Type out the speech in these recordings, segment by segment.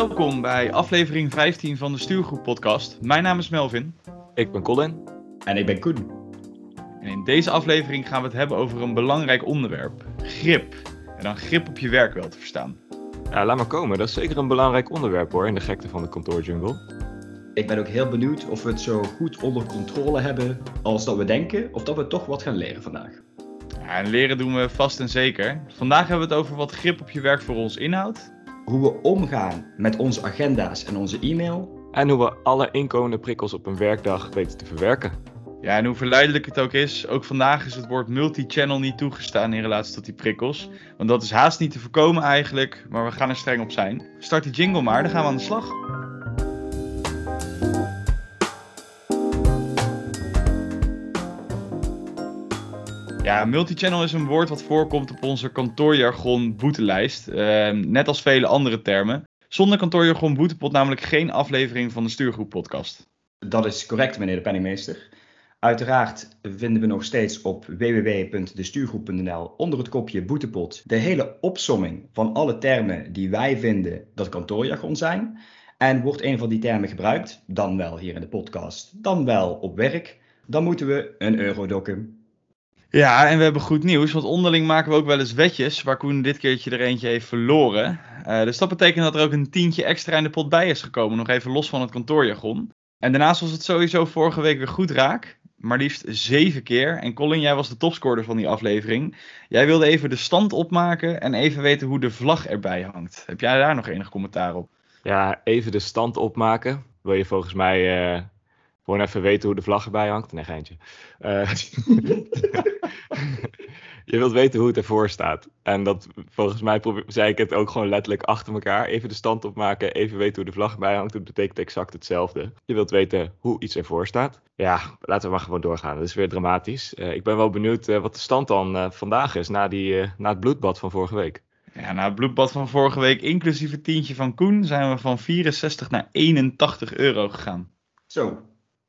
Welkom bij aflevering 15 van de Stuurgroep Podcast. Mijn naam is Melvin. Ik ben Colin. En ik ben Koen. En in deze aflevering gaan we het hebben over een belangrijk onderwerp: grip. En dan grip op je werk wel te verstaan. Ja, laat maar komen. Dat is zeker een belangrijk onderwerp hoor, in de gekte van de kantoorjungle. Ik ben ook heel benieuwd of we het zo goed onder controle hebben als dat we denken, of dat we toch wat gaan leren vandaag. Ja, en leren doen we vast en zeker. Vandaag hebben we het over wat grip op je werk voor ons inhoudt. Hoe we omgaan met onze agenda's en onze e-mail. En hoe we alle inkomende prikkels op een werkdag weten te verwerken. Ja, en hoe verleidelijk het ook is, ook vandaag is het woord multi-channel niet toegestaan in relatie tot die prikkels. Want dat is haast niet te voorkomen eigenlijk, maar we gaan er streng op zijn. Start die jingle maar, dan gaan we aan de slag. Ja, multichannel is een woord wat voorkomt op onze kantoorjargon boetelijst, eh, net als vele andere termen. Zonder kantoorjargon boetepot namelijk geen aflevering van de Stuurgroep podcast. Dat is correct, meneer de penningmeester. Uiteraard vinden we nog steeds op www.destuurgroep.nl onder het kopje boetepot de hele opsomming van alle termen die wij vinden dat kantoorjargon zijn. En wordt een van die termen gebruikt, dan wel hier in de podcast, dan wel op werk, dan moeten we een euro. Ja, en we hebben goed nieuws, want onderling maken we ook wel eens wetjes, waar Koen dit keertje er eentje heeft verloren. Uh, dus dat betekent dat er ook een tientje extra in de pot bij is gekomen, nog even los van het kantoorjargon. En daarnaast was het sowieso vorige week weer goed raak, maar liefst zeven keer. En Colin, jij was de topscorer van die aflevering. Jij wilde even de stand opmaken en even weten hoe de vlag erbij hangt. Heb jij daar nog enig commentaar op? Ja, even de stand opmaken. Wil je volgens mij uh, gewoon even weten hoe de vlag erbij hangt? Nee, geintje. Uh, je wilt weten hoe het ervoor staat. En dat volgens mij zei ik het ook gewoon letterlijk achter elkaar. Even de stand opmaken, even weten hoe de vlag erbij hangt. Het betekent exact hetzelfde. Je wilt weten hoe iets ervoor staat. Ja, laten we maar gewoon doorgaan. Dat is weer dramatisch. Uh, ik ben wel benieuwd uh, wat de stand dan uh, vandaag is na, die, na het bloedbad van vorige week. Ja, na het bloedbad van vorige week, inclusief het tientje van Koen, zijn we van 64 naar 81 euro gegaan. Zo,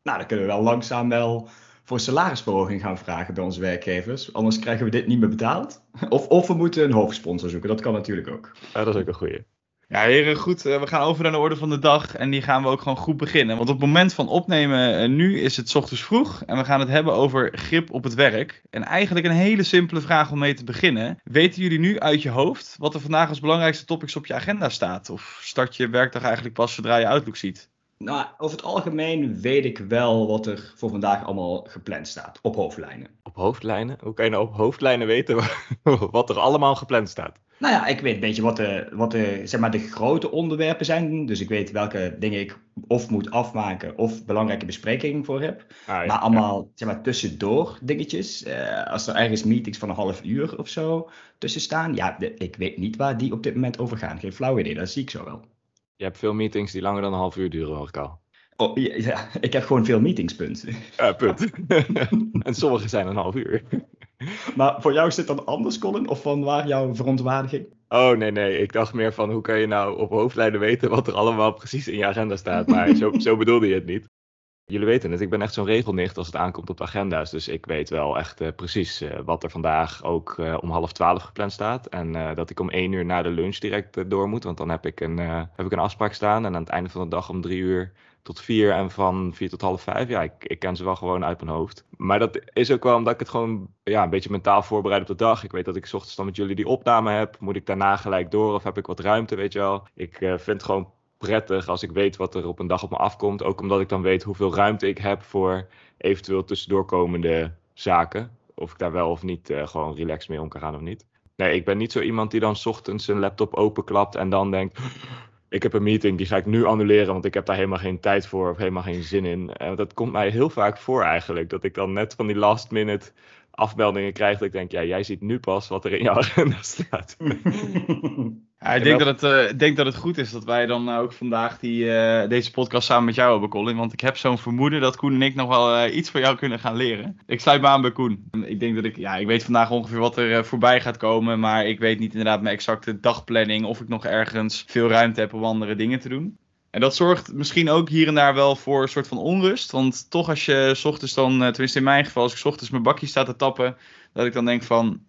nou dan kunnen we wel langzaam wel voor salarisverhoging gaan vragen bij onze werkgevers. Anders krijgen we dit niet meer betaald. Of, of we moeten een hoofdsponsor zoeken. Dat kan natuurlijk ook. Ja, dat is ook een goeie. Ja, heren, goed. We gaan over naar de orde van de dag. En die gaan we ook gewoon goed beginnen. Want op het moment van opnemen nu is het ochtends vroeg. En we gaan het hebben over grip op het werk. En eigenlijk een hele simpele vraag om mee te beginnen. Weten jullie nu uit je hoofd wat er vandaag als belangrijkste topics op je agenda staat? Of start je werkdag eigenlijk pas zodra je Outlook ziet? Nou, over het algemeen weet ik wel wat er voor vandaag allemaal gepland staat. Op hoofdlijnen. Op hoofdlijnen? Hoe kan je nou op hoofdlijnen weten wat er allemaal gepland staat? Nou ja, ik weet een beetje wat de, wat de, zeg maar de grote onderwerpen zijn. Dus ik weet welke dingen ik of moet afmaken of belangrijke besprekingen voor heb. Ah, ja, maar allemaal ja. zeg maar, tussendoor dingetjes. Uh, als er ergens meetings van een half uur of zo tussen staan. Ja, de, ik weet niet waar die op dit moment over gaan. Geen flauw idee, dat zie ik zo wel. Je hebt veel meetings die langer dan een half uur duren, hoor ik al. Oh, ja, ja, ik heb gewoon veel meetings, punt. Ja, punt. en sommige zijn een half uur. Maar voor jou is dit dan anders, Colin? Of van waar jouw verontwaardiging? Oh, nee, nee. Ik dacht meer van hoe kan je nou op hoofdlijnen weten wat er allemaal precies in je agenda staat. Maar zo, zo bedoelde je het niet. Jullie weten het, ik ben echt zo'n regelnicht als het aankomt op agenda's. Dus ik weet wel echt uh, precies uh, wat er vandaag ook uh, om half twaalf gepland staat. En dat ik om één uur na de lunch direct door moet. Want dan heb ik, een, heb ik een afspraak staan. En aan het einde van de dag om drie uur tot vier en van vier tot half vijf. Ja, ik, ik ken ze wel gewoon uit mijn hoofd. Maar dat is ook wel omdat ik het gewoon ja, een beetje mentaal voorbereid op de dag. Ik weet dat ik 's ochtends dan met jullie die opname heb. Moet ik daarna gelijk door of heb ik wat ruimte, weet je wel. Ik vind het gewoon prettig als ik weet wat er op een dag op me afkomt. Ook omdat ik dan weet hoeveel ruimte ik heb voor eventueel tussendoorkomende zaken. Of ik daar wel of niet uh, gewoon relaxed mee om kan gaan of niet. Nee, ik ben niet zo iemand die dan ochtends zijn laptop openklapt en dan denkt... Ik heb een meeting, die ga ik nu annuleren, want ik heb daar helemaal geen tijd voor of helemaal geen zin in. En dat komt mij heel vaak voor eigenlijk. Dat ik dan net van die last minute afmeldingen krijg. Dat ik denk, ja, jij ziet nu pas wat er in jouw agenda staat. Ja, ik denk, dat het, uh, denk dat het goed is dat wij dan ook vandaag die, uh, deze podcast samen met jou hebben, Colin. Want ik heb zo'n vermoeden dat Koen en ik nog wel uh, iets van jou kunnen gaan leren. Ik sluit me aan bij Koen. Ik denk dat ik, ja, ik weet vandaag ongeveer wat er voorbij gaat komen. Maar ik weet niet inderdaad mijn exacte dagplanning. Of ik nog ergens veel ruimte heb om andere dingen te doen. En dat zorgt misschien ook hier en daar wel voor een soort van onrust. Want toch als je s ochtends dan, tenminste in mijn geval, als ik s ochtends mijn bakje sta te tappen. Dat ik dan denk van,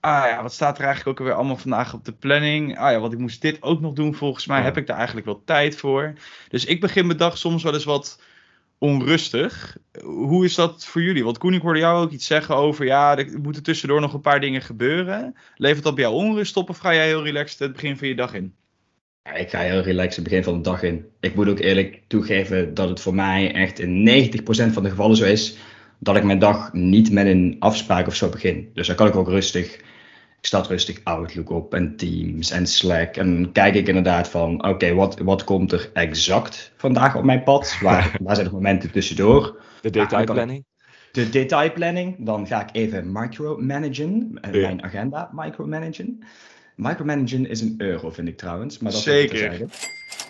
ah ja, wat staat er eigenlijk ook weer allemaal vandaag op de planning? Ah ja, want ik moest dit ook nog doen. Volgens mij heb ik daar eigenlijk wel tijd voor. Dus ik begin mijn dag soms wel eens wat onrustig. Hoe is dat voor jullie? Want Koen, ik hoorde jou ook iets zeggen over, ja, er moeten tussendoor nog een paar dingen gebeuren. Levert dat bij jou onrust op of ga jij heel relaxed het begin van je dag in? Ja, ik ga heel relaxed het begin van de dag in. Ik moet ook eerlijk toegeven dat het voor mij echt in 90% van de gevallen zo is dat ik mijn dag niet met een afspraak of zo begin. Dus dan kan ik ook rustig, ik start rustig Outlook op en Teams en Slack. En dan kijk ik inderdaad van, oké, wat, wat komt er exact vandaag op mijn pad? Waar, waar zijn de momenten tussendoor? De detailplanning. De detailplanning, dan ga ik even micromanagen, eh, Ja. mijn agenda micromanagen. Micromanagen is een euro, vind ik trouwens. Maar dat Zeker.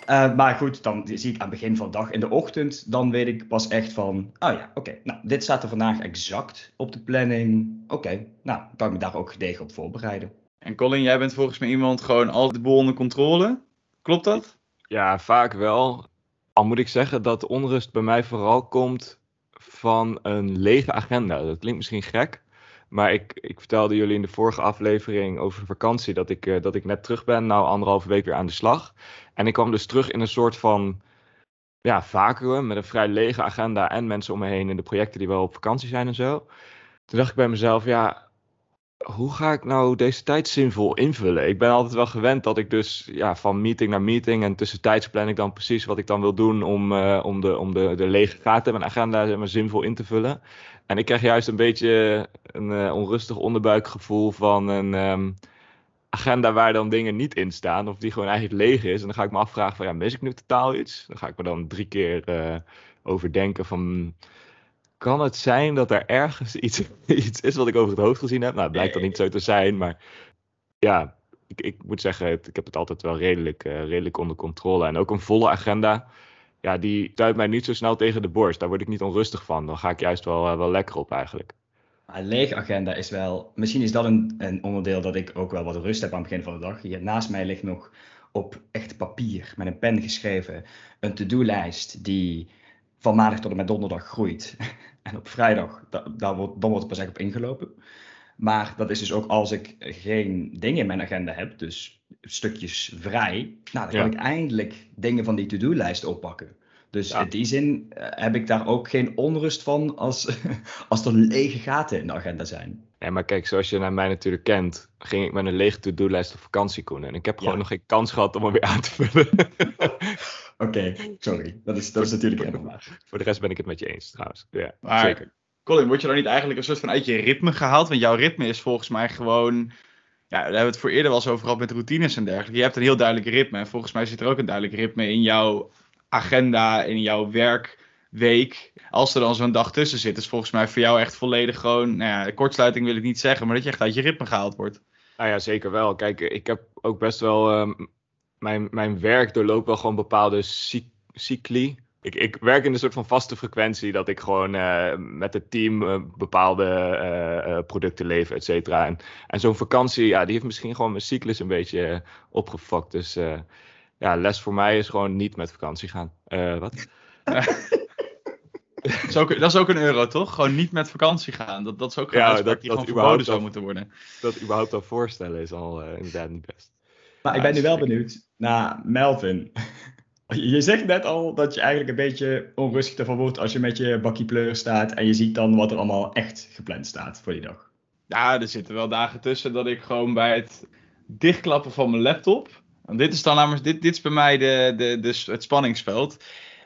Eh, maar goed, dan zie ik aan het begin van de dag. In de ochtend, dan weet ik pas echt van, oh ja, oké, nou, dit staat er vandaag exact op de planning. Oké, nou, dan kan ik me daar ook gedegen op voorbereiden. En Colin, jij bent volgens mij iemand gewoon altijd de boel onder controle. Klopt dat? Ja, vaak wel. Al moet ik zeggen dat onrust bij mij vooral komt van een lege agenda. Dat klinkt misschien gek. Maar ik, ik vertelde jullie in de vorige aflevering over vakantie dat ik, eh, dat ik net terug ben. Nou, anderhalve week weer aan de slag. En ik kwam dus terug in een soort van ja, vacuüm met een vrij lege agenda en mensen om me heen in de projecten die wel op vakantie zijn en zo. Toen dacht ik bij mezelf, ja, hoe ga ik nou deze tijd zinvol invullen? Ik ben altijd wel gewend dat ik dus ja, van meeting naar meeting en tussentijds plan ik dan precies wat ik dan wil doen om, eh, om, de, om de, de lege gaten in mijn agenda zeg maar, zinvol in te vullen. En ik krijg juist een beetje een eh, onrustig onderbuikgevoel van een ehm, agenda waar dan dingen niet in staan of die gewoon eigenlijk leeg is. En dan ga ik me afvragen van ja, mis ik nu totaal iets? Dan ga ik me dan drie keer eh overdenken van kan het zijn dat er ergens iets, iets is wat ik over het hoofd gezien heb? Nou, blijkt dan niet zo te zijn, maar ja, ik, ik moet zeggen, ik heb het altijd wel redelijk, eh, redelijk onder controle. En ook een volle agenda, ja, die duidt mij niet zo snel tegen de borst. Daar word ik niet onrustig van. Dan ga ik juist wel, eh, wel lekker op eigenlijk. Een lege agenda is wel, misschien is dat een, een onderdeel dat ik ook wel wat rust heb aan het begin van de dag. Hier naast mij ligt nog op echt papier, met een pen geschreven, een to-do-lijst die van maandag tot en met donderdag groeit. En op vrijdag, da, wordt, dan wordt er pas echt op ingelopen. Maar dat is dus ook als ik geen dingen in mijn agenda heb, dus stukjes vrij, nou, dan kan Ja. ik eindelijk dingen van die to-do-lijst oppakken. Dus Ja. in die zin eh, heb ik daar ook geen onrust van als, als er lege gaten in de agenda zijn. Ja, maar kijk, zoals je naar mij natuurlijk kent, ging ik met een lege to-do-lijst op vakantie, Koen. En ik heb gewoon Ja. nog geen kans gehad om hem weer aan te vullen. Oké, sorry. Dat is, dat is natuurlijk helemaal waar. Voor de rest ben ik het met je eens trouwens. Ja, Maar zeker. Colin, word je dan niet eigenlijk een soort van uit je ritme gehaald? Want jouw ritme is volgens mij gewoon. Ja, daar hebben het voor eerder wel eens over gehad met routines en dergelijke. Je hebt een heel duidelijk ritme. En volgens mij zit er ook een duidelijk ritme in jouw agenda, in jouw werkweek. Als er dan zo'n dag tussen zit, is volgens mij voor jou echt volledig gewoon. Nou ja, kortsluiting wil ik niet zeggen, maar dat je echt uit je ritme gehaald wordt. Nou ja, zeker wel. Kijk, ik heb ook best wel. ehm, mijn, mijn werk doorloopt wel gewoon bepaalde cy- cycli. Ik, ik werk in een soort van vaste frequentie dat ik gewoon eh, met het team eh, bepaalde eh, eh, producten lever, et cetera. En, en zo'n vakantie, ja, die heeft misschien gewoon mijn cyclus een beetje opgefokt. Dus eh, ja, les voor mij is gewoon niet met vakantie gaan. Eh, wat? Dat is, ook, dat is ook een euro, toch? Gewoon niet met vakantie gaan. Dat, dat is ook een Ja, dat- die dat gewoon verboden zou moeten worden. Dat überhaupt al voorstellen is al inderdaad niet best. Maar ik ben nu wel benieuwd naar Melvin. Je zegt net al dat je eigenlijk een beetje onrustig ervan wordt als je met je bakkie pleur staat en je ziet dan wat er allemaal echt gepland staat voor die dag. Ja, er zitten wel dagen tussen dat ik gewoon bij het dichtklappen van mijn laptop. Want dit is dan namelijk, dit, dit is bij mij de, de, de, het spanningsveld.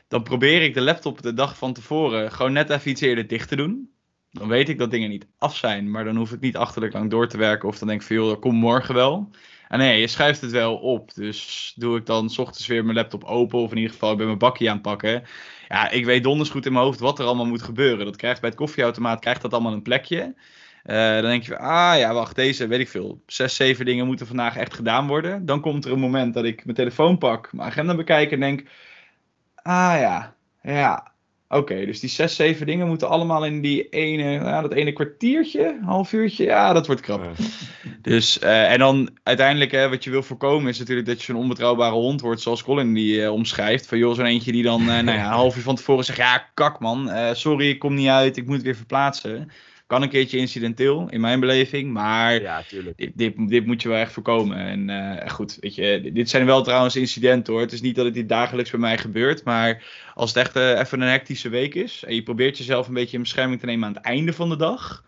Dan probeer ik de laptop de dag van tevoren gewoon net even iets eerder dicht te doen. Dan weet ik dat dingen niet af zijn, maar dan hoef ik niet achterlijk lang door te werken. Of dan denk ik van joh, dat komt morgen wel. En nee, je schuift het wel op. Dus doe ik dan 's ochtends weer mijn laptop open. Of in ieder geval ik ben mijn bakje aan het pakken. Ja, ik weet donders goed in mijn hoofd wat er allemaal moet gebeuren. Dat krijgt bij het koffieautomaat krijgt dat allemaal een plekje. Eh, dan denk je van, ah ja, wacht, deze, weet ik veel. Zes, zeven dingen moeten vandaag echt gedaan worden. Dan komt er een moment dat ik mijn telefoon pak, mijn agenda bekijk en denk, ah ja, ja. Oké, dus die zes, zeven dingen moeten allemaal in die ene, ja, dat ene kwartiertje, half uurtje. Ja, dat wordt krap. Dus, eh, en dan uiteindelijk, hè, wat je wil voorkomen, is natuurlijk dat je zo'n onbetrouwbare hond wordt, zoals Colin die eh, omschrijft. Van joh, zo'n eentje die dan eh, nou ja, een half uur van tevoren zegt: Ja, kak man, sorry, ik kom niet uit, ik moet weer verplaatsen. Kan een keertje incidenteel, in mijn beleving. Maar Ja, tuurlijk. dit, dit, dit moet je wel echt voorkomen. En eh, goed, weet je, dit zijn wel trouwens incidenten hoor. Het is niet dat het dit dagelijks bij mij gebeurt. Maar als het echt eh, even een hectische week is. En je probeert jezelf een beetje in bescherming te nemen aan het einde van de dag.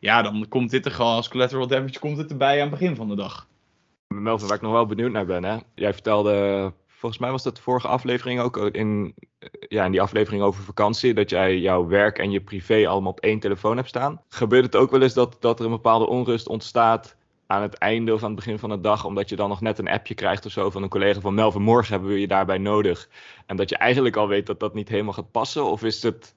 Ja, dan komt dit er gewoon als collateral damage komt het erbij aan het begin van de dag. Melvin, waar ik nog wel benieuwd naar ben, hè? Jij vertelde, volgens mij was dat de vorige aflevering ook, in, ja, in die aflevering over vakantie, dat jij jouw werk en je privé allemaal op één telefoon hebt staan. Gebeurt het ook wel eens dat, dat er een bepaalde onrust ontstaat aan het einde of aan het begin van de dag, omdat je dan nog net een appje krijgt of zo van een collega van Melvin, morgen hebben we je daarbij nodig. En dat je eigenlijk al weet dat dat niet helemaal gaat passen? Of is het,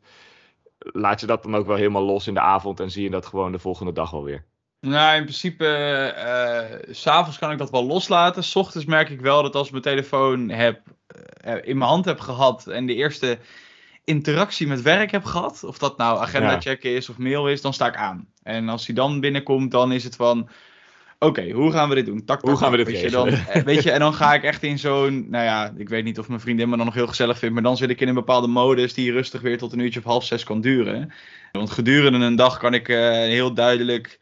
laat je dat dan ook wel helemaal los in de avond en zie je dat gewoon de volgende dag wel weer? Nou, in principe, eh, s s'avonds kan ik dat wel loslaten. S ochtends merk ik wel dat als ik mijn telefoon heb, eh, in mijn hand heb gehad en de eerste interactie met werk heb gehad, of dat nou agenda Ja. checken is of mail is, dan sta ik aan. En als die dan binnenkomt, dan is het van, oké, hoe gaan we dit doen? Tak, tak, Hoe gaan we dit weet je, dan, regelen? eh, weet je, en dan ga ik echt in zo'n, nou ja, ik weet niet of mijn vriendin me dan nog heel gezellig vindt, maar dan zit ik in een bepaalde modus die rustig weer tot een uurtje of half zes kan duren. Want gedurende een dag kan ik eh, heel duidelijk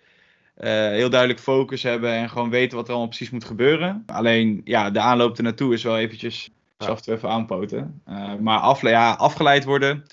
eh, heel duidelijk focus hebben en gewoon weten wat er allemaal precies moet gebeuren. Alleen, ja, de aanloop ernaartoe is wel eventjes zelf even aanpoten. Eh, maar afle ja, afgeleid worden.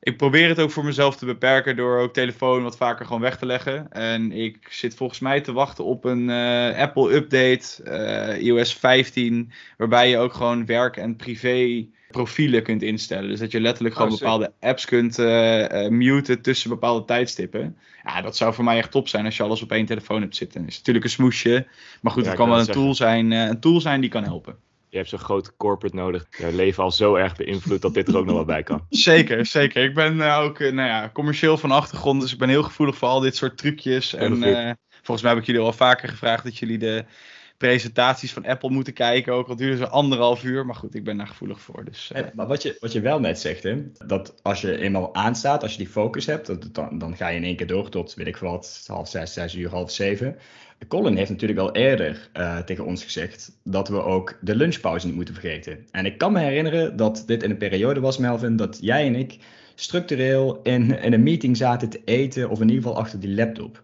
Ik probeer het ook voor mezelf te beperken door ook telefoon wat vaker gewoon weg te leggen. En ik zit volgens mij te wachten op een eh, Apple update, iOS 15, waarbij je ook gewoon werk en privé profielen kunt instellen. Dus dat je letterlijk gewoon Oh, sick. bepaalde apps kunt eh, muten tussen bepaalde tijdstippen. Ja, dat zou voor mij echt top zijn als je alles op één telefoon hebt zitten. is natuurlijk een smoesje. Maar goed, Ja, het kan wel een tool, zijn, eh, een tool zijn die kan helpen. Je hebt zo'n grote corporate nodig. Leven al zo erg beïnvloed dat dit er ook nog wel bij kan. Zeker, zeker. Ik ben ook nou ja, commercieel van achtergrond, dus ik ben heel gevoelig voor al dit soort trucjes. En volgens mij heb ik jullie al vaker gevraagd dat jullie de presentaties van Apple moeten kijken. Ook al duren ze anderhalf uur, maar goed, ik ben daar gevoelig voor. Dus, eh, Maar wat je, wat je wel net zegt, hè, dat als je eenmaal aanstaat, als je die focus hebt, dat, dan, dan ga je in één keer door tot, weet ik wat, half zes, zes uur, half zeven. Colin heeft natuurlijk al eerder eh, tegen ons gezegd dat we ook de lunchpauze niet moeten vergeten. En ik kan me herinneren dat dit in een periode was, Melvin, dat jij en ik structureel in, in een meeting zaten te eten, of in ieder geval achter die laptop.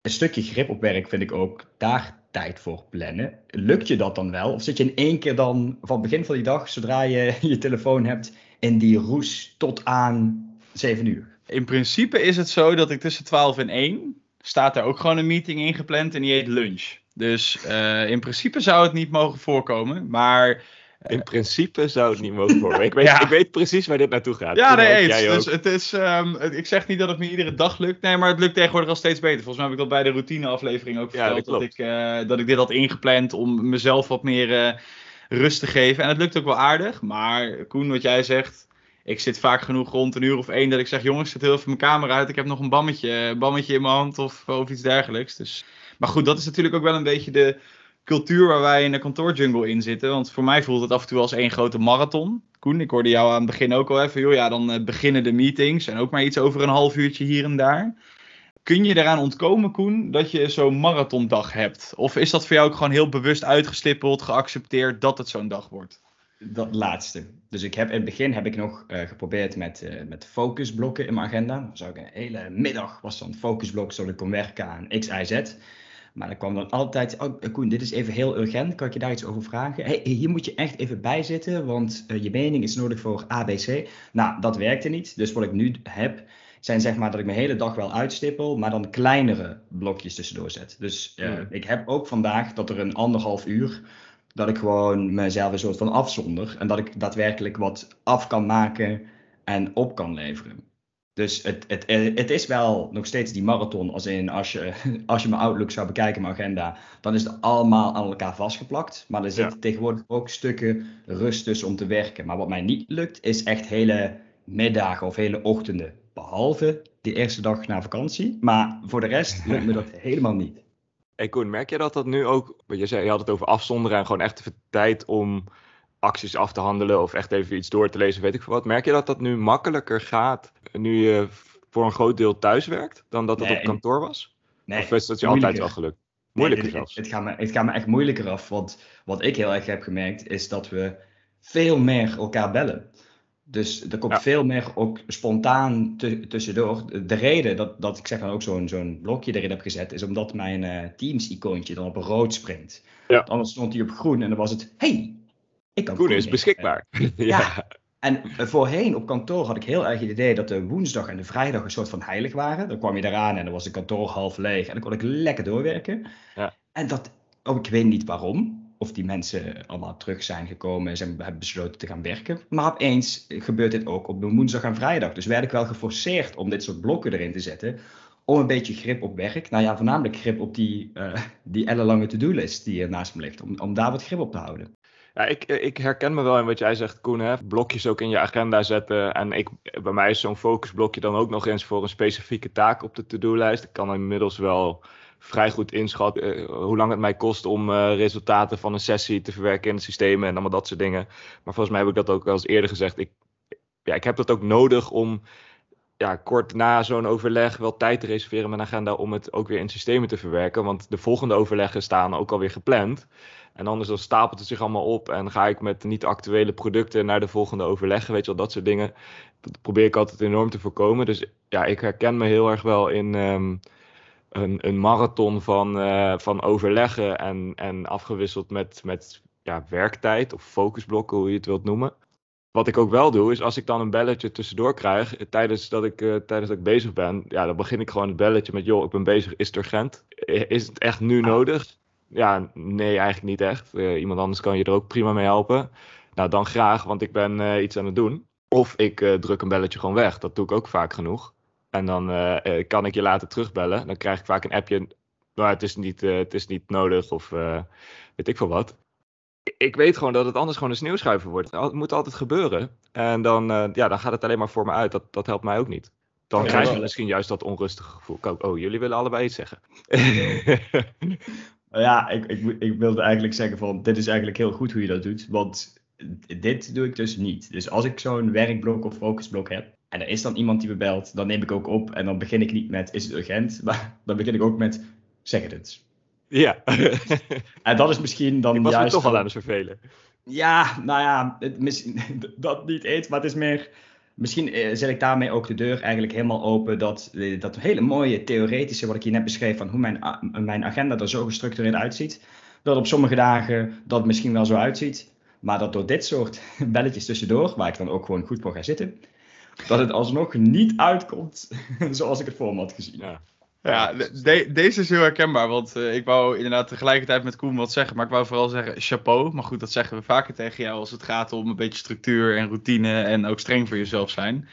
Een stukje grip op werk vind ik ook daar tijd voor plannen. Lukt je dat dan wel? Of zit je in één keer dan van het begin van die dag, zodra je je telefoon hebt, in die roes tot aan 7 uur? in principe is het zo dat ik tussen 12 en 1 staat er ook gewoon een meeting ingepland en die heet lunch. Dus eh, in principe zou het niet mogen voorkomen, maar In principe zou het niet mogen worden. Ik weet, Ja. ik weet precies waar dit naartoe gaat. Ja, nee, eens. Dus het is, ehm, ik zeg niet dat het me iedere dag lukt. Nee, maar het lukt tegenwoordig al steeds beter. Volgens mij heb ik dat bij de routineaflevering ook Ja, verteld. dat dat, ik, eh, dat ik dit had ingepland om mezelf wat meer eh, rust te geven. En het lukt ook wel aardig. Maar Koen, wat jij zegt. Ik zit vaak genoeg rond een uur of één dat ik zeg: jongens, zet heel even mijn camera uit. Ik heb nog een bammetje, bammetje in mijn hand of, of iets dergelijks. Dus, maar goed, dat is natuurlijk ook wel een beetje de cultuur waar wij in de kantoorjungle in zitten. Want voor mij voelt het af en toe als één grote marathon. Koen, ik hoorde jou aan het begin ook al even. Joh, ja, dan eh, beginnen de meetings. En ook maar iets over een half uurtje hier en daar. Kun je eraan ontkomen, Koen, dat je zo'n marathondag hebt? Of is dat voor jou ook gewoon heel bewust uitgestippeld, geaccepteerd dat het zo'n dag wordt? Dat laatste. Dus ik heb in het begin heb ik nog eh, geprobeerd met, eh, met focusblokken in mijn agenda. Dan zou ik een hele middag was dan focusblok zodat ik kon werken aan X, Y, Z. Maar dan kwam dan altijd, oh Koen, dit is even heel urgent, kan ik je daar iets over vragen? Hey, hier moet je echt even bij zitten, want eh, je mening is nodig voor ABC. Nou, dat werkte niet. Dus wat ik nu heb, zijn zeg maar dat ik mijn hele dag wel uitstippel, maar dan kleinere blokjes tussendoor zet. Dus eh, Hmm. ik heb ook vandaag dat er een anderhalf uur dat ik gewoon mezelf een soort van afzonder. En dat ik daadwerkelijk wat af kan maken en op kan leveren. Dus het, het, eh, het is wel nog steeds die marathon. Als in als je, als je mijn Outlook zou bekijken, mijn agenda, dan is het allemaal aan elkaar vastgeplakt. Maar er zitten tegenwoordig ook stukken rust tussen om te werken. Maar wat mij niet lukt, is echt hele middagen of hele ochtenden. Behalve die eerste dag na vakantie. Maar voor de rest lukt me dat helemaal niet. Hey Koen, merk je dat dat nu ook, wat je zei, je had het over afzonderen en gewoon echt even tijd om acties af te handelen of echt even iets door te lezen, weet ik veel wat. Merk je dat dat nu makkelijker gaat nu je voor een groot deel thuis werkt dan dat het Nee, op kantoor was? Nee, of is dat je altijd wel gelukt? Moeilijker zelfs. Het, het, gaat me, het gaat me echt moeilijker af. Want wat ik heel erg heb gemerkt, is dat we veel meer elkaar bellen. Dus er komt veel meer ook spontaan tussendoor. De reden dat, dat ik zeg dan ook zo'n zo'n blokje erin heb gezet, is omdat mijn uh, Teams-icoontje dan op rood springt. Ja. Anders stond hij op groen en dan was het, hey, ik kan Groen is beschikbaar. ja. En voorheen op kantoor had ik heel erg het idee dat de woensdag en de vrijdag een soort van heilig waren. Dan kwam je eraan en dan was het kantoor half leeg en dan kon ik lekker doorwerken. Ja. En dat, oh, ik weet niet waarom of die mensen allemaal terug zijn gekomen en hebben besloten te gaan werken. Maar opeens gebeurt dit ook op de woensdag en vrijdag. Dus werd ik wel geforceerd om dit soort blokken erin te zetten. Om een beetje grip op werk. Nou ja, voornamelijk grip op die, uh, die ellenlange to-do-list die er naast me ligt. Om, om daar wat grip op te houden. Ja, ik, ik herken me wel in wat jij zegt, Koen. Hè? Blokjes ook in je agenda zetten. En ik, bij mij is zo'n focusblokje dan ook nog eens voor een specifieke taak op de to-do-lijst. Ik kan inmiddels wel vrij goed inschatten uh, hoe lang het mij kost om uh, resultaten van een sessie te verwerken in het systeem en allemaal dat soort dingen. Maar volgens mij heb ik dat ook al eens eerder gezegd. Ik, ja, ik heb dat ook nodig om ja, kort na zo'n overleg wel tijd te reserveren in mijn agenda om het ook weer in systemen te verwerken. Want de volgende overleggen staan ook alweer gepland. En anders dan stapelt het zich allemaal op en ga ik met niet actuele producten naar de volgende overleggen. Weet je wel, dat soort dingen. Dat probeer ik altijd enorm te voorkomen. Dus ja, ik herken me heel erg wel in um, een, een marathon van, uh, van overleggen en, en afgewisseld met, met ja, werktijd of focusblokken, hoe je het wilt noemen. Wat ik ook wel doe, is als ik dan een belletje tussendoor krijg, eh, tijdens dat ik, uh, tijdens dat ik bezig ben, ja, dan begin ik gewoon het belletje met, joh, ik ben bezig, is het urgent? Is het echt nu nodig? Ja, nee, eigenlijk niet echt. Uh, iemand anders kan je er ook prima mee helpen. Nou, dan graag, want ik ben iets aan het doen. Of ik druk een belletje gewoon weg. Dat doe ik ook vaak genoeg. En dan kan ik je later terugbellen. Dan krijg ik vaak een appje. Maar het is niet, het is niet nodig of weet ik veel wat ik weet gewoon dat het anders gewoon een sneeuwschuiver wordt. Het moet altijd gebeuren. En dan, uh, ja, dan gaat het alleen maar voor me uit. Dat, dat helpt mij ook niet. Dan krijg je misschien juist dat onrustige gevoel. Oh, jullie willen allebei iets zeggen. ja, ik, ik, ik wilde eigenlijk zeggen van, dit is eigenlijk heel goed hoe je dat doet. Want dit doe ik dus niet. Dus als ik zo'n werkblok of focusblok heb, en er is dan iemand die me belt, dan neem ik ook op. En dan begin ik niet met, is het urgent? Maar dan begin ik ook met, zeg het eens. Ja. en dat is misschien dan Ik was juist... toch al aan het vervelen. Ja, nou ja, het, misschien, dat niet eens, maar het is meer... Misschien eh, zet ik daarmee ook de deur eigenlijk helemaal open dat eh, dat hele mooie theoretische wat ik je net beschreef van hoe mijn, mijn agenda er zo gestructureerd uitziet, dat op sommige dagen dat misschien wel zo uitziet, maar dat door dit soort belletjes tussendoor, waar ik dan ook gewoon goed voor ga zitten, dat het alsnog niet uitkomt zoals ik het voor me had gezien. Ja. Ja, deze is heel herkenbaar, want uh, ik wou inderdaad tegelijkertijd met Koen wat zeggen, maar ik wou vooral zeggen chapeau. Maar goed, dat zeggen we vaker tegen jou als het gaat om een beetje structuur en routine en ook streng voor jezelf zijn.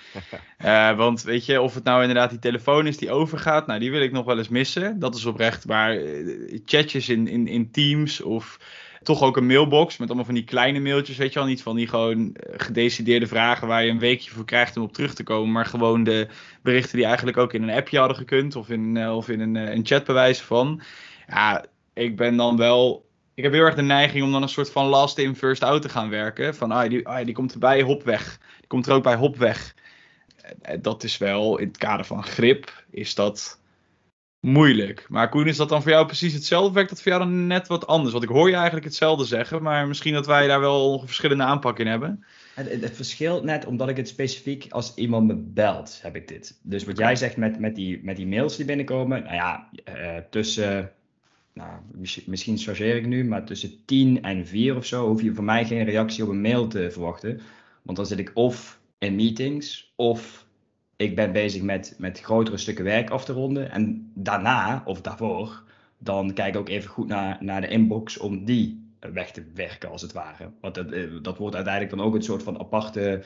Uh, want weet je, of het nou inderdaad die telefoon is die overgaat, nou die wil ik nog wel eens missen. Dat is oprecht, maar uh, chatjes in, in, in Teams of toch ook een mailbox met allemaal van die kleine mailtjes, weet je wel. Niet van die gewoon eh, gedecideerde vragen waar je een weekje voor krijgt om op terug te komen. Maar gewoon de berichten die eigenlijk ook in een appje hadden gekund of in, uh, of in een, uh, een chatbewijs van. Ja, ik ben dan wel... Ik heb heel erg de neiging om dan een soort van last in, first out te gaan werken. Van, ah, die, ah, die komt erbij, hop weg. Die komt er ook bij, hop weg. Dat is wel, in het kader van grip, is dat moeilijk. Maar Koen, is dat dan voor jou precies hetzelfde? Werkt dat voor jou dan net wat anders? Want ik hoor je eigenlijk hetzelfde zeggen, maar misschien dat wij daar wel verschillende aanpak in hebben. Het, het verschilt net omdat ik het specifiek als iemand me belt, heb ik dit. Dus wat jij zegt met, met, die, met die mails die binnenkomen, nou ja, uh, tussen, nou, misschien chargeer ik nu, maar tussen 10 en 4 of zo hoef je van mij geen reactie op een mail te verwachten. Want dan zit ik of in meetings of ik ben bezig met, met grotere stukken werk af te ronden. En daarna, of daarvoor, dan kijk ik ook even goed naar, naar de inbox om die weg te werken, als het ware. Want dat, eh, dat wordt uiteindelijk dan ook een soort van aparte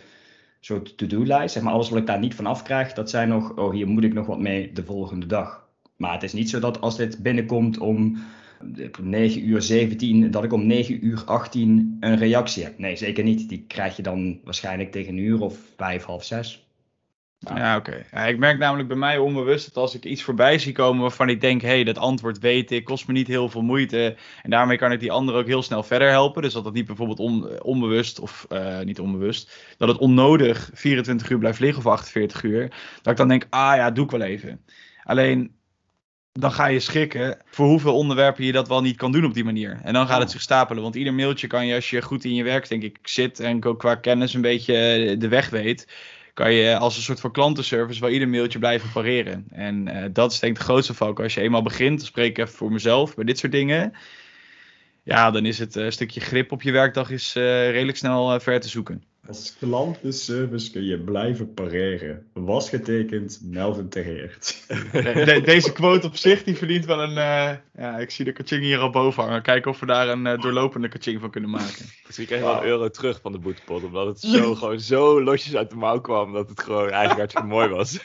soort to-do-lijst. Zeg maar alles wat ik daar niet van af krijg, dat zijn nog, oh hier moet ik nog wat mee de volgende dag. Maar het is niet zo dat als dit binnenkomt om 9 uur 17, dat ik om 9 uur 18 een reactie heb. Nee, zeker niet. Die krijg je dan waarschijnlijk tegen een uur of vijf, half zes. Ja, oké. Ja, ik merk namelijk bij mij onbewust dat als ik iets voorbij zie komen waarvan ik denk, hé, hey, dat antwoord weet ik, kost me niet heel veel moeite. En daarmee kan ik die ander ook heel snel verder helpen. Dus dat het niet bijvoorbeeld on, onbewust, of uh, niet onbewust, dat het onnodig 24 uur blijft liggen of 48 uur. Dat ik dan denk, ah ja, doe ik wel even. Alleen, dan ga je schikken voor hoeveel onderwerpen je dat wel niet kan doen op die manier. En dan gaat het zich stapelen. Want ieder mailtje kan je, als je goed in je werk, denk ik, zit en ook qua kennis een beetje eh, de weg weet, kan je als een soort van klantenservice wel ieder mailtje blijven pareren. En uh, dat is denk ik de grootste valk. Als je eenmaal begint, dan spreek ik even voor mezelf bij dit soort dingen. Ja, dan is het uh, stukje grip op je werkdag is uh, redelijk snel ver te zoeken. Als klantenservice kun je blijven pareren. Was getekend, Melvin Tegeert. De, deze quote op zich, die verdient wel een... Uh, ja, ik zie de kaching hier al boven hangen. Kijken of we daar een uh, doorlopende kaching van kunnen maken. Misschien krijg je wel een euro terug van de boetepot. Omdat het zo, gewoon zo losjes uit de mouw kwam. Dat het gewoon eigenlijk hartstikke mooi was.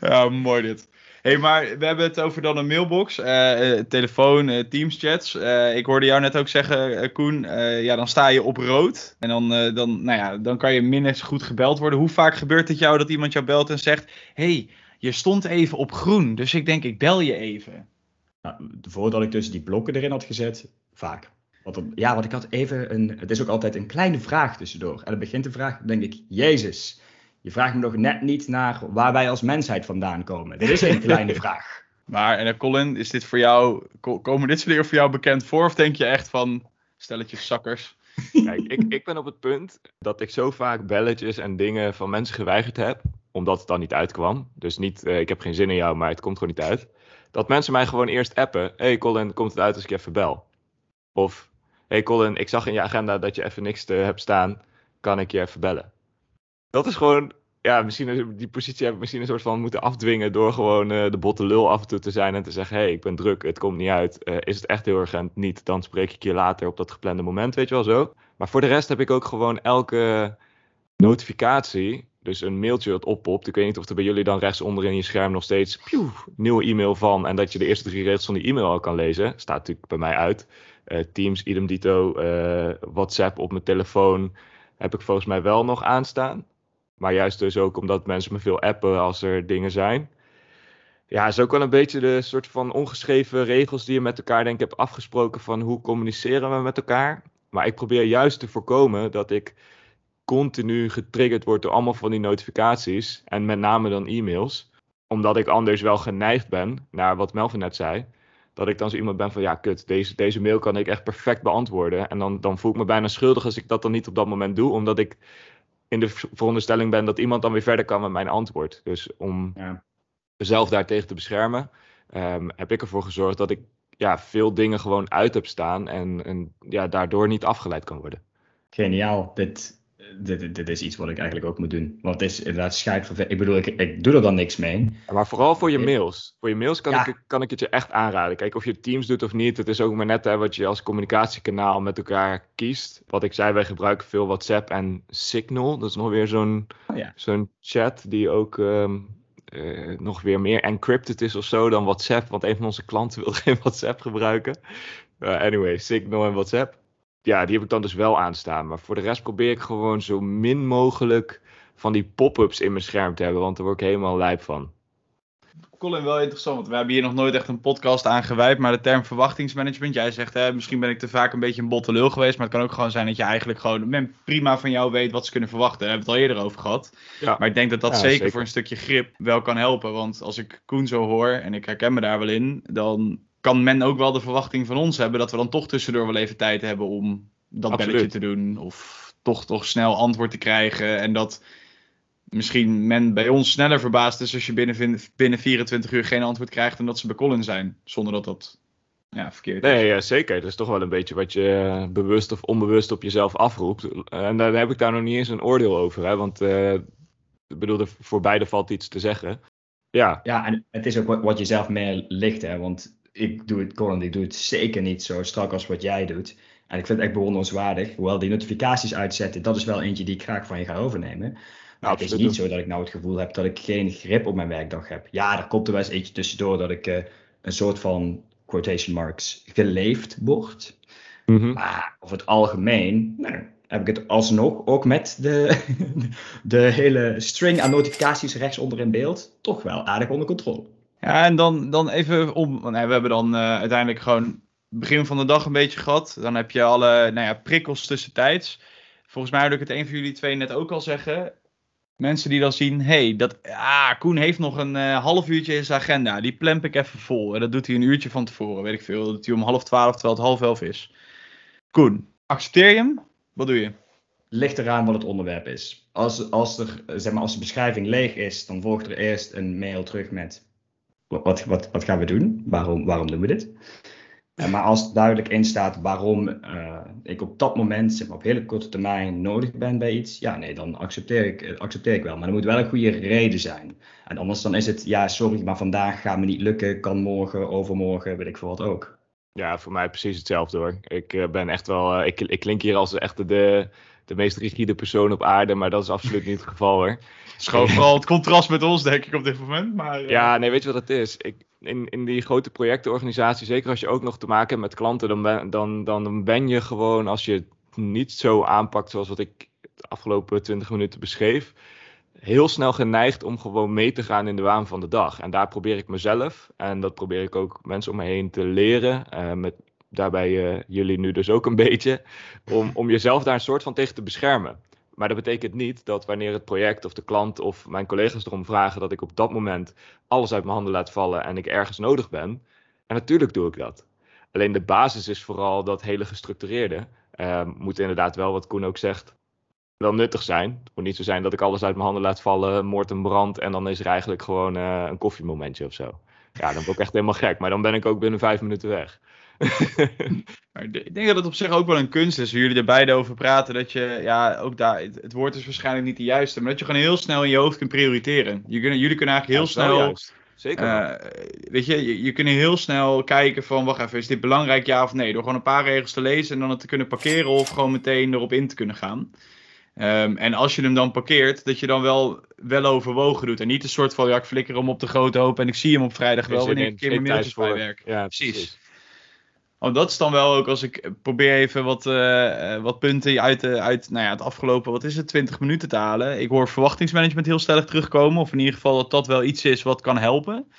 ja, mooi dit hey, maar we hebben het over dan een mailbox, uh, telefoon, uh, Teams chats. ik hoorde jou net ook zeggen, Koen, ja, dan sta je op rood. En dan, dan, nou ja, dan kan je minder goed gebeld worden. Hoe vaak gebeurt het jou dat iemand jou belt en zegt, hey, je stond even op groen, dus ik denk ik bel je even. Nou, voordat ik dus die blokken erin had gezet, vaak. Dan, ja, want ik had even een, het is ook altijd een kleine vraag tussendoor. En dan begint de vraag, denk ik, Jezus, je vraagt me nog net niet naar waar wij als mensheid vandaan komen. Dit is een kleine vraag. Maar, en Colin, is dit voor jou, komen dit soort dingen voor jou bekend voor? Of denk je echt van, stelletjes zakkers? Kijk, ik, ik ben op het punt dat ik zo vaak belletjes en dingen van mensen geweigerd heb, omdat het dan niet uitkwam. Dus niet, uh, ik heb geen zin in jou, maar het komt gewoon niet uit. Dat mensen mij gewoon eerst appen, hey Colin, komt het uit als ik even bel? Of, hey Colin, ik zag in je agenda dat je even niks te hebt staan, kan ik je even bellen? Dat is gewoon, ja, misschien die positie heb ik misschien een soort van moeten afdwingen door gewoon uh, de botte lul af en toe te zijn en te zeggen, hé, hey, ik ben druk, het komt niet uit. Uh, is het echt heel urgent? Niet, dan spreek ik je later op dat geplande moment, weet je wel zo. Maar voor de rest heb ik ook gewoon elke notificatie, dus een mailtje dat oppopt. Ik weet niet of er bij jullie dan rechts onder in je scherm nog steeds nieuwe e-mail van en dat je de eerste drie regels van die e-mail al kan lezen. Staat natuurlijk bij mij uit. Uh, Teams, idem dito, WhatsApp op mijn telefoon heb ik volgens mij wel nog aanstaan. Maar juist dus ook omdat mensen me veel appen als er dingen zijn. Ja, is ook wel een beetje de soort van ongeschreven regels die je met elkaar denk ik hebt afgesproken van hoe communiceren we met elkaar. Maar ik probeer juist te voorkomen dat ik continu getriggerd word door allemaal van die notificaties. En met name dan e-mails. Omdat ik anders wel geneigd ben, naar wat Melvin net zei. Dat ik dan zo iemand ben van ja, kut, deze, deze mail kan ik echt perfect beantwoorden. En dan, dan voel ik me bijna schuldig als ik dat dan niet op dat moment doe. Omdat ik in de veronderstelling ben dat iemand dan weer verder kan met mijn antwoord. Dus om ja. mezelf daartegen te beschermen, um, heb ik ervoor gezorgd dat ik ja, veel dingen gewoon uit heb staan en, en ja, daardoor niet afgeleid kan worden. Geniaal. Dit, dit, dit is iets wat ik eigenlijk ook moet doen. Want het is inderdaad schijt Ik bedoel, ik, ik doe er dan niks mee. Maar vooral voor je mails. Voor je mails kan, ik, kan ik het je echt aanraden. Kijk, of je Teams doet of niet. Het is ook maar net hè, wat je als communicatiekanaal met elkaar kiest. Wat ik zei, wij gebruiken veel WhatsApp en Signal. Dat is nog weer zo'n oh ja. zo'n chat die ook... Um, uh, nog weer meer encrypted is of zo dan WhatsApp. Want een van onze klanten wil geen WhatsApp gebruiken. Uh, anyway, Signal en WhatsApp ja, die heb ik dan dus wel aanstaan. Maar voor de rest probeer ik gewoon zo min mogelijk van die pop-ups in mijn scherm te hebben, want daar word ik helemaal lijp van. Colin, wel interessant, want we hebben hier nog nooit echt een podcast aan gewijd, maar de term verwachtingsmanagement, jij zegt, hè, misschien ben ik te vaak een beetje een botte lul geweest, maar het kan ook gewoon zijn dat je eigenlijk gewoon men prima van jou weet wat ze kunnen verwachten. Daar hebben we het al eerder over gehad. Ja. Maar ik denk dat dat zeker, zeker voor een stukje grip wel kan helpen, want als ik Koen zo hoor, en ik herken me daar wel in, dan kan men ook wel de verwachting van ons hebben dat we dan toch tussendoor wel even tijd hebben om dat Absoluut. belletje te doen. Of toch toch snel antwoord te krijgen. En dat misschien men bij ons sneller verbaasd is als je binnen, binnen 24 uur geen antwoord krijgt en dat ze bij Colin zijn. Zonder dat dat ja, verkeerd nee, is. Nee, ja, zeker. Dat is toch wel een beetje wat je eh, bewust of onbewust op jezelf afroept. En daar heb ik daar nog niet eens een oordeel over. Hè? Want uh, ik bedoel, voor beide valt iets te zeggen. Ja. ja, en het is ook wat, je zelf meer ligt. Hè? Want ik doe het, Colin, ik doe het zeker niet zo strak als wat jij doet. En ik vind het echt bewonderenswaardig. Hoewel die notificaties uitzetten, dat is wel eentje die ik graag van je ga overnemen. Maar het is niet zo dat ik nou het gevoel heb dat ik geen grip op mijn werkdag heb. Ja, er komt er wel eens eentje tussendoor dat ik uh, een soort van quotation marks geleefd word. Mm Maar over het algemeen nou, heb ik het alsnog, ook met de, de hele string aan notificaties rechtsonder in beeld, toch wel aardig onder controle. Ja, en dan, dan even om. Nee, we hebben dan uh, uiteindelijk gewoon begin van de dag een beetje gehad. Dan heb je alle nou ja, prikkels tussentijds. Volgens mij hoorde ik het een van jullie twee net ook al zeggen. Mensen die dan zien, hey, dat, ah, Koen heeft nog een uh, half uurtje in zijn agenda. Die plemp ik even vol. En dat doet hij een uurtje van tevoren, weet ik veel. Dat hij om half twaalf, terwijl het half elf is. Koen, accepteer je hem? Wat doe je? Ligt eraan wat het onderwerp is. Als, als, er, zeg maar, als de beschrijving leeg is, dan volgt er eerst een mail terug met... Wat, wat, wat gaan we doen? Waarom, waarom doen we dit? Eh, maar als duidelijk in staat waarom uh, ik op dat moment, zeg maar, op hele korte termijn nodig ben bij iets, ja, nee, dan accepteer ik, eh, accepteer ik wel. Maar er moet wel een goede reden zijn. En anders dan is het, ja, sorry, maar vandaag gaat me niet lukken, kan morgen, overmorgen, weet ik veel wat ook. Ja, voor mij precies hetzelfde hoor. Ik ben echt wel, ik, ik klink hier als echt de, de meest rigide persoon op aarde, maar dat is absoluut niet het geval hoor. Het is gewoon vooral het contrast met ons, denk ik, op dit moment. Maar, Ja, nee, weet je wat het is? Ik, in, in die grote projectenorganisatie, zeker als je ook nog te maken hebt met klanten, dan ben, dan, dan ben je gewoon, als je het niet zo aanpakt zoals wat ik de afgelopen 20 minuten beschreef, heel snel geneigd om gewoon mee te gaan in de waan van de dag. En daar probeer ik mezelf, en dat probeer ik ook mensen om me heen te leren, uh, met daarbij uh, jullie nu dus ook een beetje, om, om jezelf daar een soort van tegen te beschermen. Maar dat betekent niet dat wanneer het project of de klant of mijn collega's erom vragen, dat ik op dat moment alles uit mijn handen laat vallen en ik ergens nodig ben. En natuurlijk doe ik dat. Alleen de basis is vooral dat hele gestructureerde. Uh, moet inderdaad wel, wat Koen ook zegt, wel nuttig zijn. Het moet niet zo zijn dat ik alles uit mijn handen laat vallen, moord en brand, en dan is er eigenlijk gewoon uh, een koffiemomentje of zo. Ja, dan ben ik echt helemaal gek, maar dan ben ik ook binnen vijf minuten weg. ik denk dat het op zich ook wel een kunst is, als jullie er beide over praten, dat je, ja, ook daar, het, woord is waarschijnlijk niet de juiste, maar dat je gewoon heel snel in je hoofd kunt prioriteren. Je kunnen, jullie kunnen eigenlijk heel snel, juist. Zeker. Uh, weet je, je, je kunt heel snel kijken van, wacht even, is dit belangrijk ja of nee? Door gewoon een paar regels te lezen en dan het te kunnen parkeren of gewoon meteen erop in te kunnen gaan. Um, en als je hem dan parkeert, dat je dan wel, wel overwogen doet. En niet een soort van, ja, ik flikker hem op de grote hoop en ik zie hem op vrijdag wel wanneer ik een keer mijn mailtjes bijwerk. Ja, precies. Oh, dat is dan wel ook als ik probeer even wat, uh, wat punten uit, uh, uit nou ja, het afgelopen, wat is het, 20 minuten te halen. Ik hoor verwachtingsmanagement heel stellig terugkomen. Of in ieder geval dat dat wel iets is wat kan helpen.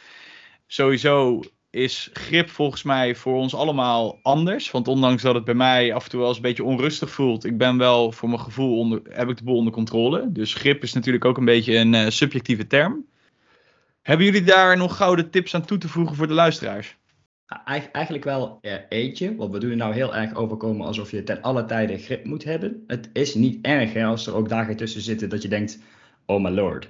Sowieso is grip volgens mij voor ons allemaal anders. Want ondanks dat het bij mij af en toe wel eens een beetje onrustig voelt, ik ben wel voor mijn gevoel onder, heb ik de boel onder controle. Dus grip is natuurlijk ook een beetje een subjectieve term. Hebben jullie daar nog gouden tips aan toe te voegen voor de luisteraars? Eigenlijk wel eentje, want we doen er nou heel erg overkomen alsof je ten alle tijde grip moet hebben. Het is niet erg hè, als er ook dagen tussen zitten dat je denkt, oh my lord,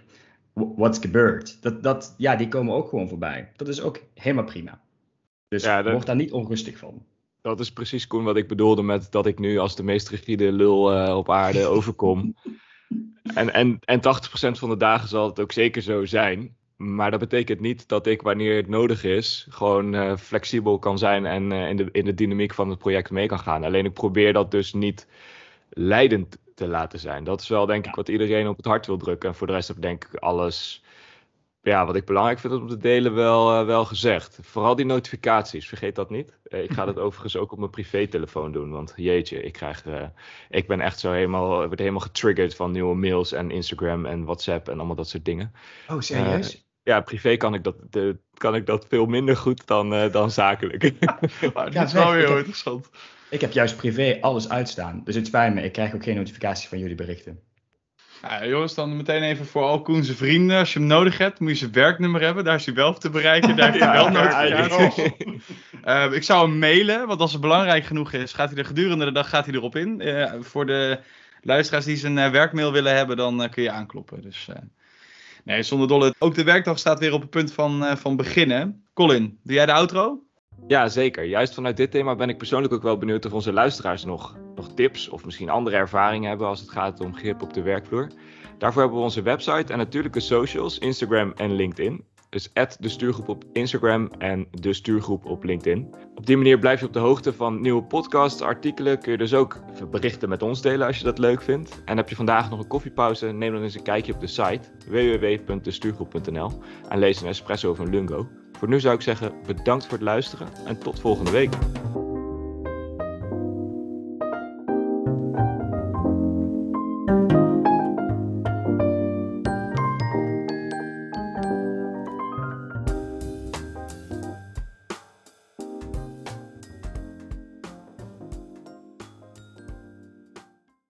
what's gebeurd? Dat, dat, ja, die komen ook gewoon voorbij. Dat is ook helemaal prima. Dus ja, dat, word daar niet onrustig van. Dat is precies, Koen, wat ik bedoelde met dat ik nu als de meest rigide lul uh, op aarde overkom. en, en, en 80% van de dagen zal het ook zeker zo zijn. Maar dat betekent niet dat ik, wanneer het nodig is, gewoon uh, flexibel kan zijn en uh, in, de, in de dynamiek van het project mee kan gaan. Alleen ik probeer dat dus niet leidend te laten zijn. Dat is wel, denk ik, wat iedereen op het hart wil drukken. En voor de rest heb ik denk ik alles, ja, wat ik belangrijk vind om te delen, wel, uh, wel gezegd. Vooral die notificaties, vergeet dat niet. ik ga dat overigens ook op mijn privételefoon doen, want jeetje, ik krijg, ik ben echt zo helemaal, word helemaal getriggerd van nieuwe mails en Instagram en WhatsApp en allemaal dat soort dingen. Oh, serieus? ja, privé kan ik dat, de, kan ik dat veel minder goed dan, dan zakelijk. maar dat is wel weer heel interessant. Ik heb juist privé alles uitstaan. Dus het spijt me, ik krijg ook geen notificaties van jullie berichten. Ja, jongens, dan meteen even voor al Koen zijn vrienden. Als je hem nodig hebt, moet je zijn werknummer hebben. Daar is hij wel te bereiken. Daar heeft hij wel notificaties. uh, ik zou hem mailen, want als het belangrijk genoeg is, gaat hij er gedurende de dag gaat hij erop in. Uh, voor de luisteraars die zijn werkmail willen hebben, dan kun je aankloppen. Dus Nee, zonder dolle. Ook de werkdag staat weer op het punt van, uh, van beginnen. Colin, doe jij de outro? Ja, zeker. Juist vanuit dit thema ben ik persoonlijk ook wel benieuwd of onze luisteraars nog tips of misschien andere ervaringen hebben als het gaat om grip op de werkvloer. Daarvoor hebben we onze website en natuurlijk de socials, Instagram en LinkedIn. Dus de stuurgroep op Instagram en de stuurgroep op LinkedIn. Op die manier blijf je op de hoogte van nieuwe podcasts, artikelen. Kun je dus ook berichten met ons delen als je dat leuk vindt. En heb je vandaag nog een koffiepauze, neem dan eens een kijkje op de site www.destuurgroep.nl en lees een espresso of een lungo. Voor nu zou ik zeggen bedankt voor het luisteren en tot volgende week.